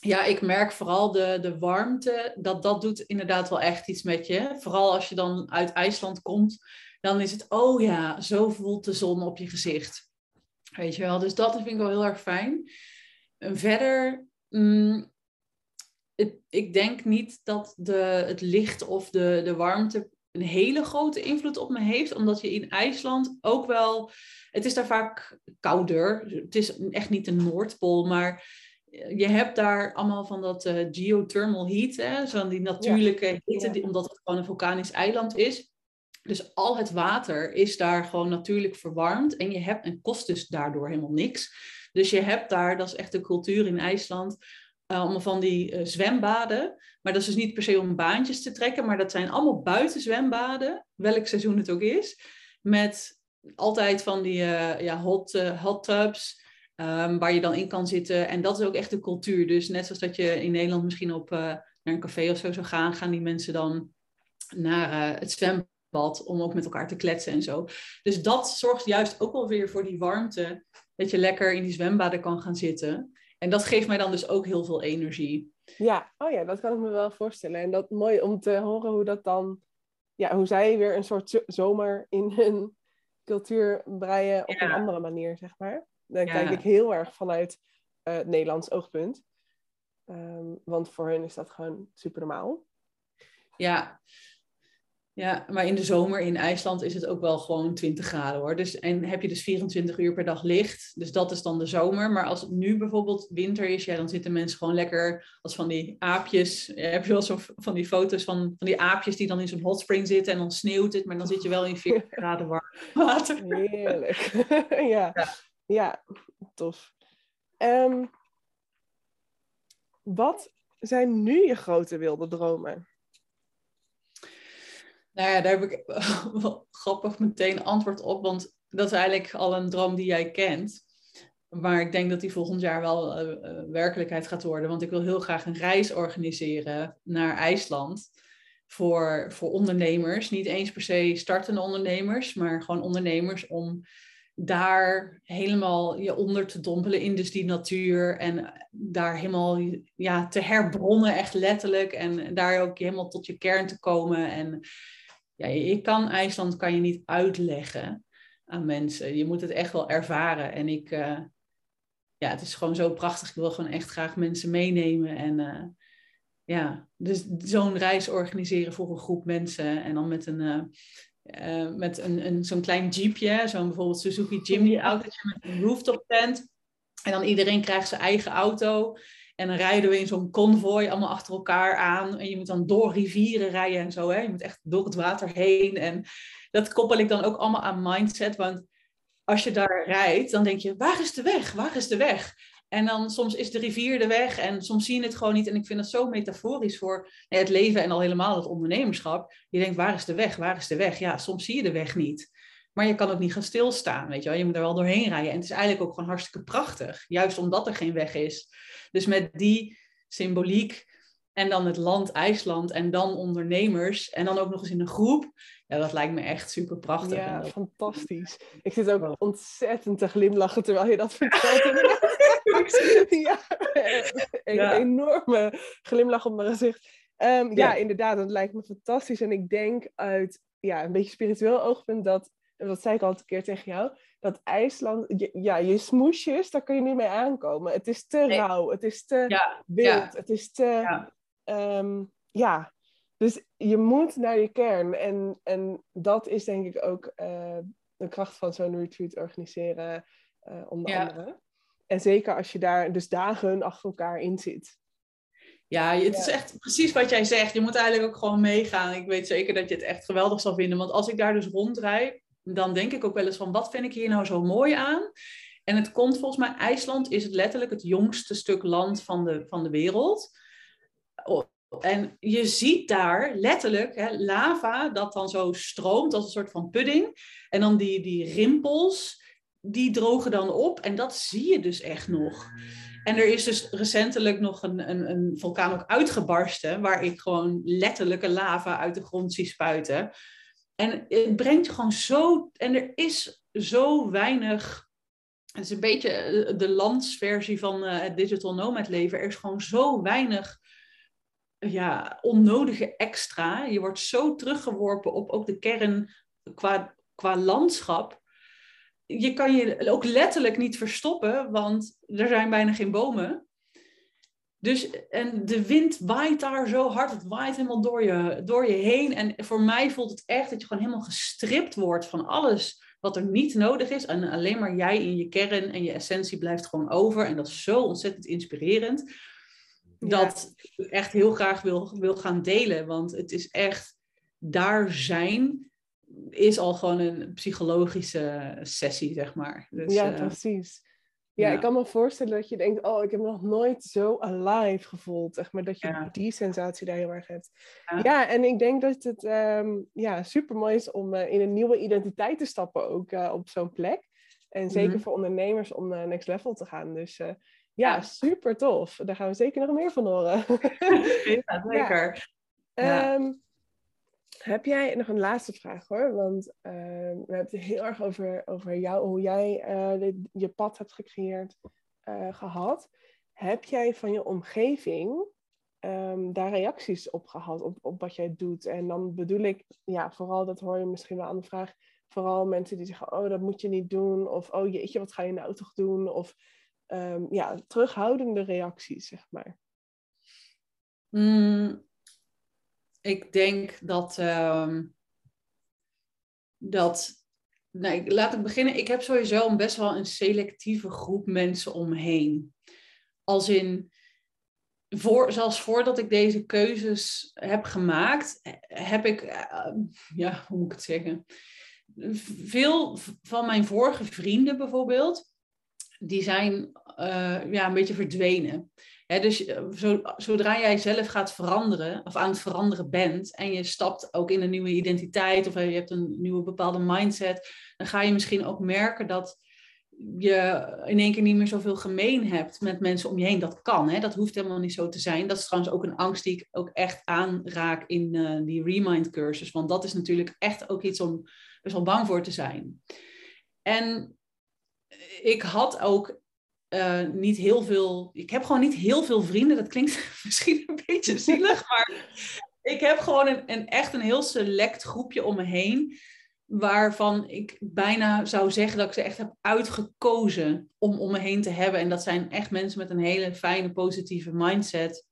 [SPEAKER 2] Ja, ik merk vooral de, de warmte, dat dat doet inderdaad wel echt iets met je. Vooral als je dan uit IJsland komt, dan is het, oh ja, zo voelt de zon op je gezicht. Weet je wel, dus dat vind ik wel heel erg fijn. En verder, mm, ik denk niet dat de, het licht of de, de warmte een hele grote invloed op me heeft, omdat je in IJsland ook wel, het is daar vaak kouder. Het is echt niet de Noordpool, maar je hebt daar allemaal van dat uh, geothermal heat, hè, zo die natuurlijke hitte, omdat het gewoon een vulkanisch eiland is. Dus al het water is daar gewoon natuurlijk verwarmd en je hebt en kost dus daardoor helemaal niks. Dus je hebt daar, dat is echt de cultuur in IJsland, uh, allemaal van die uh, zwembaden. Maar dat is dus niet per se om baantjes te trekken, maar dat zijn allemaal buitenzwembaden, welk seizoen het ook is. Met altijd van die ja, hot, hot tubs, um, waar je dan in kan zitten. En dat is ook echt de cultuur. Dus net zoals dat je in Nederland misschien op, naar een café of zo zou gaan, gaan die mensen dan naar het zwembad om ook met elkaar te kletsen en zo. Dus dat zorgt juist ook wel weer voor die warmte, dat je lekker in die zwembaden kan gaan zitten. En dat geeft mij dan dus ook heel veel energie.
[SPEAKER 1] Ja, oh ja, dat kan ik me wel voorstellen. En dat mooi om te horen hoe dat dan, ja, hoe zij weer een soort zomer in hun cultuur breien op een andere manier, zeg maar. Dan kijk ik heel erg vanuit uh, Nederlands oogpunt. Ehm, want voor hen is dat gewoon super normaal.
[SPEAKER 2] Ja, ja, maar in de zomer in IJsland is het ook wel gewoon 20 graden hoor. Dus, en heb je dus 24 uur per dag licht. Dus dat is dan de zomer. Maar als het nu bijvoorbeeld winter is, ja, dan zitten mensen gewoon lekker als van die aapjes. Ja, heb je wel zo van die foto's van, van die aapjes die dan in zo'n hotspring zitten en dan sneeuwt het, maar dan zit je wel in 40 graden warm water.
[SPEAKER 1] Heerlijk. ja. ja. Ja, tof. Um, wat zijn nu je grote wilde dromen?
[SPEAKER 2] Nou ja, daar heb ik wel grappig meteen antwoord op, want dat is eigenlijk al een droom die jij kent. Maar ik denk dat die volgend jaar wel uh, werkelijkheid gaat worden. Want ik wil heel graag een reis organiseren naar IJsland. Voor, voor ondernemers. Niet eens per se startende ondernemers, maar gewoon ondernemers om daar helemaal je onder te dompelen in dus die natuur. En daar helemaal ja, te herbronnen, echt letterlijk. En daar ook helemaal tot je kern te komen. En ja, je kan IJsland kan je niet uitleggen aan mensen. Je moet het echt wel ervaren. En ik, uh, ja, het is gewoon zo prachtig. Ik wil gewoon echt graag mensen meenemen. En uh, ja, dus zo'n reis organiseren voor een groep mensen. En dan met een, uh, met een, een, zo'n klein jeepje, zo'n bijvoorbeeld Suzuki Jimny autootje met een rooftop tent. En dan iedereen krijgt zijn eigen auto. En dan rijden we in zo'n konvooi allemaal achter elkaar aan. En je moet dan door rivieren rijden en zo. Hè? Je moet echt door het water heen. En dat koppel ik dan ook allemaal aan mindset. Want als je daar rijdt, dan denk je, waar is de weg? Waar is de weg? En dan soms is de rivier de weg en soms zie je het gewoon niet. En ik vind dat zo metaforisch voor het leven en al helemaal het ondernemerschap. Je denkt, waar is de weg? Waar is de weg? Ja, soms zie je de weg niet. Maar je kan ook niet gaan stilstaan, weet je wel. Je moet er wel doorheen rijden. En het is eigenlijk ook gewoon hartstikke prachtig. Juist omdat er geen weg is. Dus met die symboliek en dan het land IJsland en dan ondernemers en dan ook nog eens in een groep. Ja, dat lijkt me echt super prachtig.
[SPEAKER 1] Ja, fantastisch. Ik zit ook ontzettend te glimlachen terwijl je dat vertelt. ja, een enorme glimlach op mijn gezicht. Um, ja. ja, inderdaad, dat lijkt me fantastisch. En ik denk uit ja, een beetje spiritueel oogpunt dat dat zei ik al een keer tegen jou, dat IJsland, ja, je smoesjes, daar kun je niet mee aankomen. Het is te rauw, het is te ja, wild, het is te... Ja. Ehm, ja. Dus je moet naar je kern. En, en dat is denk ik ook uh, de kracht van zo'n retreat organiseren, uh, onder andere. En zeker als je daar dus dagen achter elkaar in zit.
[SPEAKER 2] Ja, het is echt precies wat jij zegt. Je moet eigenlijk ook gewoon meegaan. Ik weet zeker dat je het echt geweldig zal vinden. Want als ik daar dus rondrijd, dan denk ik ook wel eens van, wat vind ik hier nou zo mooi aan? En het komt volgens mij, IJsland is het letterlijk het jongste stuk land van de, van de wereld. En je ziet daar letterlijk hè, lava dat dan zo stroomt als een soort van pudding. En dan die, die rimpels, die drogen dan op en dat zie je dus echt nog. En er is dus recentelijk nog een, een, een vulkaan ook uitgebarsten, waar ik gewoon letterlijke lava uit de grond zie spuiten. En het brengt gewoon zo, en er is zo weinig, het is een beetje eh, de landsversie van uh, het digital nomad leven, er is gewoon zo weinig ja, onnodige extra. Je wordt zo teruggeworpen op ook de kern qua, qua landschap je kan je ook letterlijk niet verstoppen, want er zijn bijna geen bomen. Dus en de wind waait daar zo hard, het waait helemaal door je, door je heen. En voor mij voelt het echt dat je gewoon helemaal gestript wordt van alles wat er niet nodig is. En alleen maar jij in je kern en je essentie blijft gewoon over. En dat is zo ontzettend inspirerend. Dat ik echt heel graag wil, wil gaan delen. Want het is echt daar zijn is al gewoon een psychologische sessie, zeg maar.
[SPEAKER 1] Dus, ja, uh, precies. Ja, ik kan me voorstellen dat je denkt, oh, ik heb me nog nooit zo alive gevoeld. Zeg maar dat je die sensatie daar heel erg hebt. Ja, en ik denk dat het um, ja, super mooi is om uh, in een nieuwe identiteit te stappen ook uh, op zo'n plek. En zeker mm -hmm. voor ondernemers om naar next level te gaan. Dus ja, super tof. Daar gaan we zeker nog meer van horen.
[SPEAKER 2] ja, zeker.
[SPEAKER 1] Ja. Um, heb jij nog een laatste vraag hoor? Want uh, we hebben het heel erg over, over jou, hoe jij uh, je pad hebt gecreëerd uh, gehad. Heb jij van je omgeving um, daar reacties op gehad, op, op wat jij doet? En dan bedoel ik, ja, vooral, dat hoor je misschien wel aan de vraag, vooral mensen die zeggen, oh, dat moet je niet doen. Of, oh jeetje, wat ga je nou toch doen? Of, um, ja, terughoudende reacties, zeg maar.
[SPEAKER 2] Mm, ik denk dat. Uh, dat nee, laat ik beginnen. Ik heb sowieso best wel een selectieve groep mensen omheen. Als in. Voor, zelfs voordat ik deze keuzes heb gemaakt, heb ik, uh, ja, hoe moet ik het zeggen? Veel van mijn vorige vrienden bijvoorbeeld, die zijn uh, ja, een beetje verdwenen dus eh, zo, zodra jij zelf gaat veranderen, of aan het veranderen bent, en je stapt ook in een nieuwe identiteit, of je hebt een nieuwe bepaalde mindset, dan ga je misschien ook merken dat je in één keer niet meer zoveel gemeen hebt met mensen om je heen. Dat kan, dat hoeft helemaal niet zo te zijn. Dat is trouwens ook een angst die ik ook echt aanraak in uh, die Remind cursus. Want dat is natuurlijk echt ook iets om best wel bang voor te zijn. En ik had ook uh, niet heel veel. Ik heb gewoon niet heel veel vrienden. Dat klinkt misschien een beetje zielig, maar ik heb gewoon een, een, echt een heel select groepje om me heen. Waarvan ik bijna zou zeggen dat ik ze echt heb uitgekozen om om me heen te hebben. En dat zijn echt mensen met een hele fijne, positieve mindset.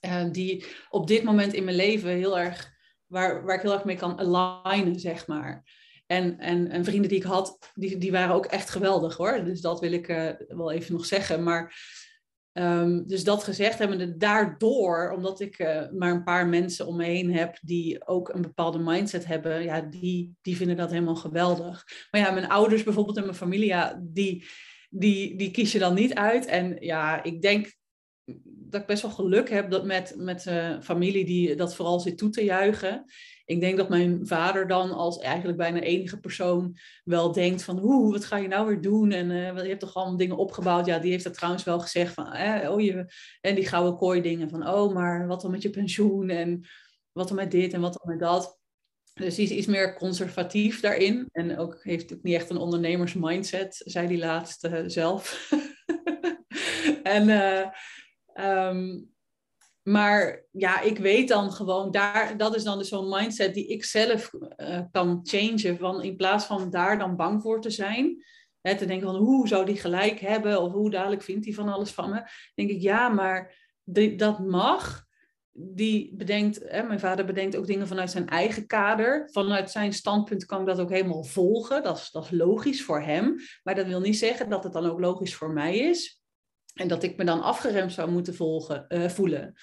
[SPEAKER 2] Uh, die op dit moment in mijn leven heel erg, waar, waar ik heel erg mee kan alignen, zeg maar. En, en, en, vrienden die ik had, die, die waren ook echt geweldig hoor. Dus dat wil ik uh, wel even nog zeggen. Maar um, dus dat gezegd hebbende, daardoor, omdat ik uh, maar een paar mensen om me heen heb die ook een bepaalde mindset hebben, ja, die, die vinden dat helemaal geweldig. Maar ja, mijn ouders bijvoorbeeld en mijn familie, ja, die, die, die kies je dan niet uit. En ja, ik denk dat ik best wel geluk heb dat met, met uh, familie die dat vooral zit toe te juichen ik denk dat mijn vader dan als eigenlijk bijna enige persoon wel denkt van, hoe, wat ga je nou weer doen? En uh, je hebt toch allemaal dingen opgebouwd. Ja, die heeft dat trouwens wel gezegd van, eh, oh je, en die gouden kooi dingen van, oh, maar wat dan met je pensioen? En wat dan met dit en wat dan met dat? Dus die is iets meer conservatief daarin. En ook heeft ook niet echt een ondernemersmindset, zei hij laatst uh, zelf. en um, maar ja, ik weet dan gewoon, daar, dat is dan dus zo'n mindset die ik zelf uh, kan changen. Van in plaats van daar dan bang voor te zijn. Hè, te denken van hoe zou die gelijk hebben? Of hoe dadelijk vindt hij van alles van me? denk ik, ja, maar dat mag. Die bedenkt, hè, mijn vader bedenkt ook dingen vanuit zijn eigen kader. Vanuit zijn standpunt kan ik dat ook helemaal volgen. Dat is, dat is logisch voor hem. Maar dat wil niet zeggen dat het dan ook logisch voor mij is. En dat ik me dan afgeremd zou moeten volgen, uh, voelen.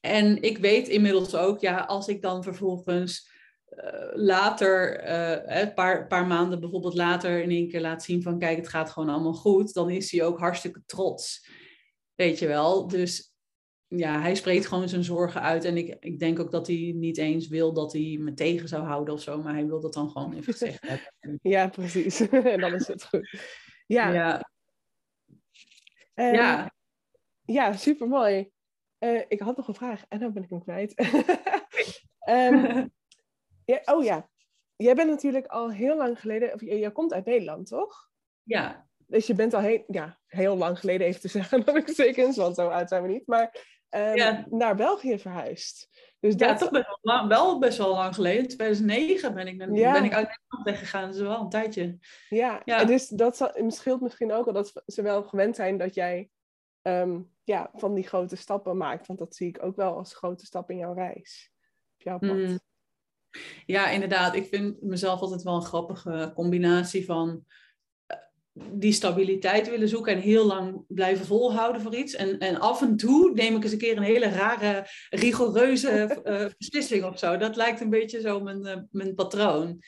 [SPEAKER 2] En ik weet inmiddels ook, ja, als ik dan vervolgens uh, later, uh, een paar, paar maanden bijvoorbeeld later, in één keer laat zien van kijk, het gaat gewoon allemaal goed, dan is hij ook hartstikke trots. Weet je wel. Dus ja, hij spreekt gewoon zijn zorgen uit. En ik, ik denk ook dat hij niet eens wil dat hij me tegen zou houden of zo. Maar hij wil dat dan gewoon even hebben.
[SPEAKER 1] Ja, precies. en dan is het goed. Ja.
[SPEAKER 2] Ja.
[SPEAKER 1] Ehm,
[SPEAKER 2] Ja.
[SPEAKER 1] Ja, supermooi. Eh ik had nog een vraag en dan ben ik hem kwijt. Ehm, ja, oh ja, jij bent natuurlijk al heel lang geleden, of jij komt uit Nederland, toch?
[SPEAKER 2] ja.
[SPEAKER 1] Dus je bent al heel, ja, heel lang geleden even te zeggen, dat ik zeker want zo oud zijn we niet, maar ehm,
[SPEAKER 2] Ja.
[SPEAKER 1] naar België verhuisd. Dus
[SPEAKER 2] Ja,
[SPEAKER 1] dat,
[SPEAKER 2] toch best wel, best wel lang geleden. In 2009 ben ik,
[SPEAKER 1] Ja.
[SPEAKER 2] ben ik uit Nederland weggegaan. Dat is wel een tijdje.
[SPEAKER 1] ja,
[SPEAKER 2] Ja.
[SPEAKER 1] en dus dat scheelt misschien ook al dat ze wel gewend zijn dat jij ehm, ja, van die grote stappen maakt. Want dat zie ik ook wel als grote stap in jouw reis. Op jouw pad.
[SPEAKER 2] Mm. Ja, inderdaad. Ik vind mezelf altijd wel een grappige combinatie van die stabiliteit willen zoeken en heel lang blijven volhouden voor iets. En, en af en toe neem ik eens een keer een hele rare, rigoureuze eh, beslissing of zo. Dat lijkt een beetje zo mijn, eh, mijn patroon.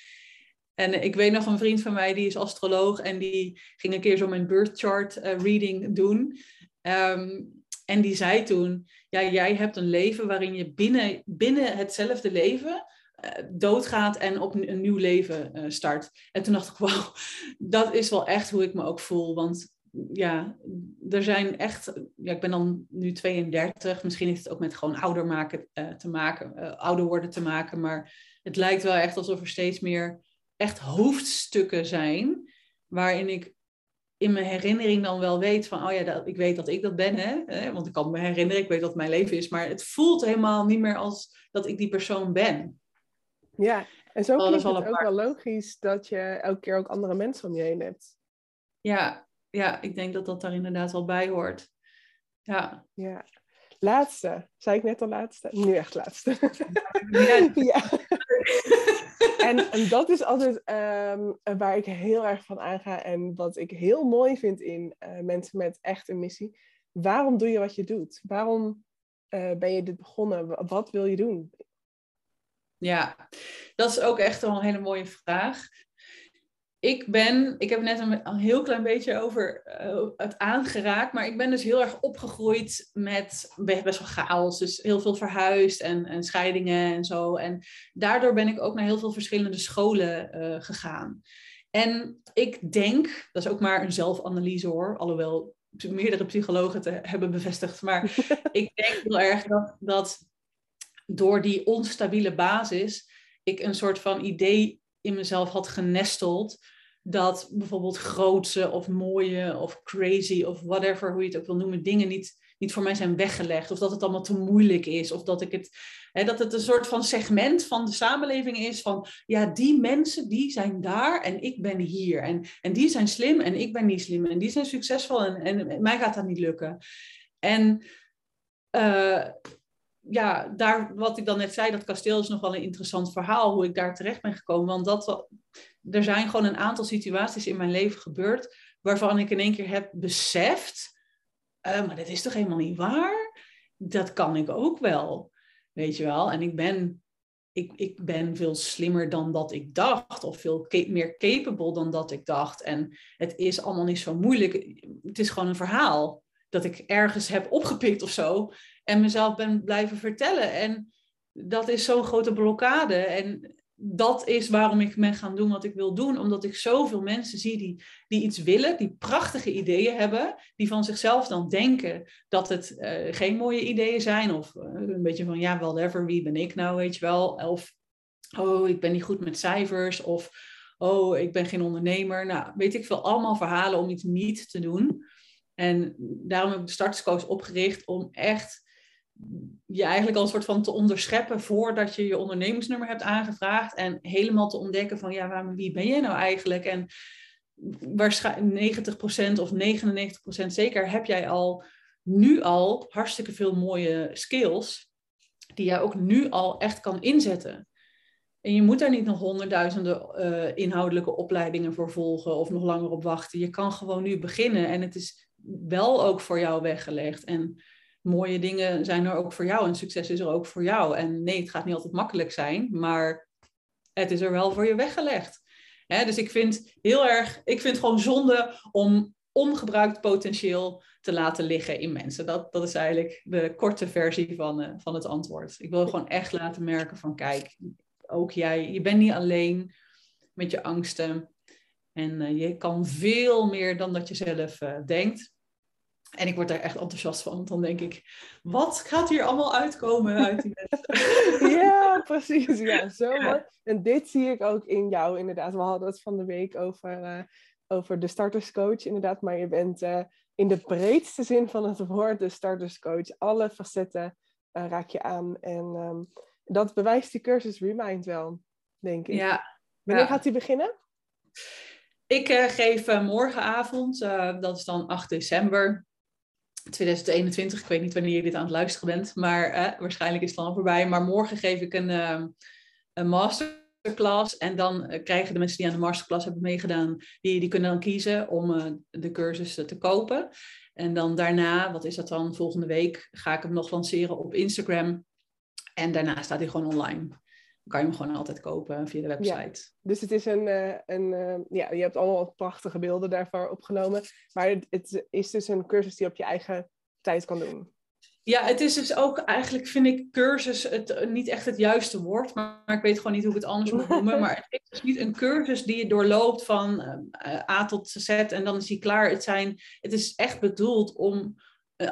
[SPEAKER 2] En eh, ik weet nog een vriend van mij, die is astroloog en die ging een keer zo mijn birth chart reading doen. Ehm, en die zei toen, ja, jij hebt een leven waarin je binnen, binnen hetzelfde leven doodgaat en op een, nieuw leven eh, start. En toen dacht ik, wauw, dat is wel echt hoe ik me ook voel. Want ja, er zijn echt, ja, ik ben dan nu 32, misschien heeft het ook met gewoon ouder maken eh, te maken, eh, ouder worden te maken, maar het lijkt wel echt alsof er steeds meer echt hoofdstukken zijn waarin ik in mijn herinnering dan wel weet van, oh ja, dat, ik weet dat ik dat ben, hè? want ik kan me herinneren, ik weet het mijn leven is, maar het voelt helemaal niet meer als dat ik die persoon ben.
[SPEAKER 1] Ja, en zo
[SPEAKER 2] Oh,
[SPEAKER 1] klinkt
[SPEAKER 2] wel
[SPEAKER 1] het ook wel logisch dat je elke keer ook andere mensen om je heen hebt.
[SPEAKER 2] Ja, ja, ik denk dat dat daar inderdaad wel bij hoort. Ja.
[SPEAKER 1] Ja. Laatste. Zei ik net al laatste? Nu echt laatste.
[SPEAKER 2] Ja.
[SPEAKER 1] ja. En, en dat is altijd ehm, waar ik heel erg van aanga en wat ik heel mooi vind in eh, mensen met echt een missie. Waarom doe je wat je doet? Waarom eh, ben je dit begonnen? Wa- Wat wil je doen?
[SPEAKER 2] Ja, dat is ook echt wel een hele mooie vraag. Ik ben, ik heb net een, een heel klein beetje over eh, het aangeraakt, maar ik ben dus heel erg opgegroeid met be- best wel chaos. Dus heel veel verhuisd en, en scheidingen en zo. En daardoor ben ik ook naar heel veel verschillende scholen eh, gegaan. En ik denk, dat is ook maar een zelfanalyse hoor, alhoewel meerdere psychologen het eh, hebben bevestigd, maar ik denk heel erg dat, dat door die onstabiele basis ik een soort van idee in mezelf had genesteld dat bijvoorbeeld grootse of mooie of crazy of whatever, hoe je het ook wil noemen, dingen niet, niet voor mij zijn weggelegd. Of dat het allemaal te moeilijk is. Of dat, ik het, hè, dat het een soort van segment van de samenleving is van, ja, die mensen die zijn daar en ik ben hier. En, en die zijn slim en ik ben niet slim. En die zijn succesvol en, en mij gaat dat niet lukken. En eh, ja, daar, wat ik dan net zei, dat kasteel is nog wel een interessant verhaal, hoe ik daar terecht ben gekomen. Want dat, er zijn gewoon een aantal situaties in mijn leven gebeurd, waarvan ik in één keer heb beseft, eh, maar dat is toch helemaal niet waar? Dat kan ik ook wel, weet je wel. En ik ben, ik, ik ben veel slimmer dan dat ik dacht, of veel meer capable dan dat ik dacht. En het is allemaal niet zo moeilijk. Het is gewoon een verhaal dat ik ergens heb opgepikt of zo en mezelf ben blijven vertellen. En dat is zo'n grote blokkade. En dat is waarom ik ben gaan doen wat ik wil doen. Omdat ik zoveel mensen zie die, die iets willen, die prachtige ideeën hebben, die van zichzelf dan denken dat het eh, geen mooie ideeën zijn. Of eh, een beetje van, ja, whatever, wie ben ik nou, weet je wel. Of, oh, ik ben niet goed met cijfers. Of, oh, ik ben geen ondernemer. Nou, weet ik veel, allemaal verhalen om iets niet te doen. En daarom heb ik de starterscoach opgericht om echt je eigenlijk al een soort van te onderscheppen voordat je je ondernemingsnummer hebt aangevraagd. En helemaal te ontdekken van ja, maar wie ben je nou eigenlijk? En waarschijnlijk 90% of 99% zeker heb jij al nu al hartstikke veel mooie skills die jij ook nu al echt kan inzetten. En je moet daar niet nog honderdduizenden eh, inhoudelijke opleidingen voor volgen of nog langer op wachten. Je kan gewoon nu beginnen en het is wel ook voor jou weggelegd. En mooie dingen zijn er ook voor jou en succes is er ook voor jou. En nee, het gaat niet altijd makkelijk zijn, maar het is er wel voor je weggelegd. Hè, dus ik vind heel erg, ik vind gewoon zonde om ongebruikt potentieel te laten liggen in mensen. Dat, dat is eigenlijk de korte versie van, uh, van het antwoord. Ik wil gewoon echt laten merken van kijk, ook jij, je bent niet alleen met je angsten. En uh, je kan veel meer dan dat je zelf uh, denkt. En ik word daar echt enthousiast van. Want dan denk ik, wat gaat hier allemaal uitkomen uit die mensen?
[SPEAKER 1] ja, precies. Ja, zo mooi. En dit zie ik ook in jou inderdaad. We hadden het van de week over, uh, over de starterscoach inderdaad. Maar je bent uh, in de breedste zin van het woord de starterscoach. Alle facetten uh, raak je aan. En um, dat bewijst die cursus Remind wel, denk ik.
[SPEAKER 2] Ja.
[SPEAKER 1] Wanneer
[SPEAKER 2] ja.
[SPEAKER 1] gaat die beginnen?
[SPEAKER 2] Ik geef morgenavond, dat is dan 8 december, 2021. Ik weet niet wanneer je dit aan het luisteren bent, maar eh, waarschijnlijk is het dan voorbij. Maar morgen geef ik een, uh, een masterclass. En dan uh, krijgen de mensen die aan de masterclass hebben meegedaan, die, die kunnen dan kiezen om uh, de cursus te kopen. En dan daarna, wat is dat dan, volgende week ga ik hem nog lanceren op Instagram. En daarna staat hij gewoon online. Kan je hem gewoon altijd kopen via de website.
[SPEAKER 1] Ja, dus het is een, uh, een uh, ja, je hebt allemaal prachtige beelden daarvoor opgenomen. Maar het, het, is dus een cursus die je op je eigen tijd kan doen.
[SPEAKER 2] Ja, het is dus ook eigenlijk, vind ik, cursus het, niet echt het juiste woord. Maar, maar ik weet gewoon niet hoe ik het anders moet noemen. maar het is dus niet een cursus die je doorloopt van uh, A tot Z en dan is hij klaar. Het, zijn, het is echt bedoeld om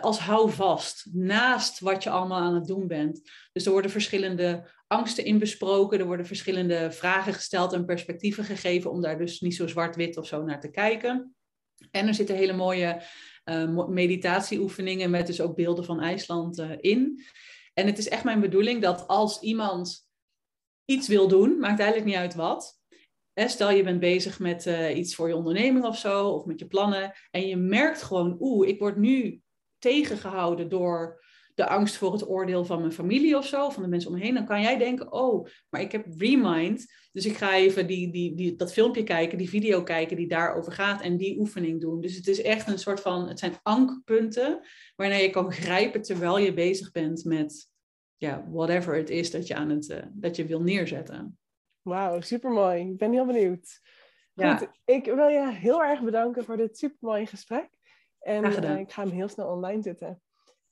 [SPEAKER 2] als houvast naast wat je allemaal aan het doen bent. Dus er worden verschillende angsten in besproken, er worden verschillende vragen gesteld en perspectieven gegeven om daar dus niet zo zwart-wit of zo naar te kijken. En er zitten hele mooie uh, meditatieoefeningen met dus ook beelden van IJsland uh, in. En het is echt mijn bedoeling dat als iemand iets wil doen, maakt eigenlijk niet uit wat. Stel je bent bezig met uh, iets voor je onderneming of zo, of met je plannen, en je merkt gewoon, oeh, ik word nu tegengehouden door de angst voor het oordeel van mijn familie of zo, van de mensen om me heen, dan kan jij denken, oh, maar ik heb Remind, dus ik ga even die, die, die, dat filmpje kijken, die video kijken die daarover gaat en die oefening doen. Dus het is echt een soort van, het zijn ankerpunten waarnaar je kan grijpen terwijl je bezig bent met, ja, whatever het is dat je, aan het, uh, dat je wil neerzetten.
[SPEAKER 1] Wauw, supermooi. Ik ben heel benieuwd. Ja. Goed, ik wil je heel erg bedanken voor dit supermooie gesprek. En uh, ik ga hem heel snel online zetten.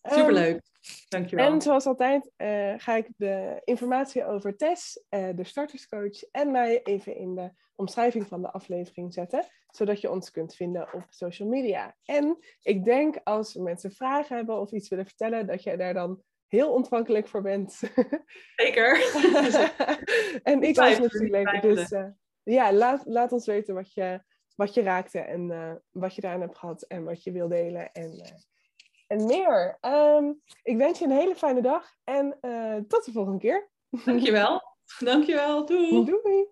[SPEAKER 2] Superleuk. Um, Dankjewel.
[SPEAKER 1] En zoals altijd uh, ga ik de informatie over Tess, uh, de starterscoach en mij even in de omschrijving van de aflevering zetten, zodat je ons kunt vinden op social media. En ik denk als mensen vragen hebben of iets willen vertellen, dat jij daar dan heel ontvankelijk voor bent.
[SPEAKER 2] Zeker.
[SPEAKER 1] en ik ook natuurlijk. Dus uh, ja, laat, laat ons weten wat je, wat je raakte en wat je daaraan hebt gehad en wat je wil delen. En en meer. Um, ik wens je een hele fijne dag en uh, tot de volgende keer.
[SPEAKER 2] Dankjewel. Dankjewel. Doei.
[SPEAKER 1] Doei.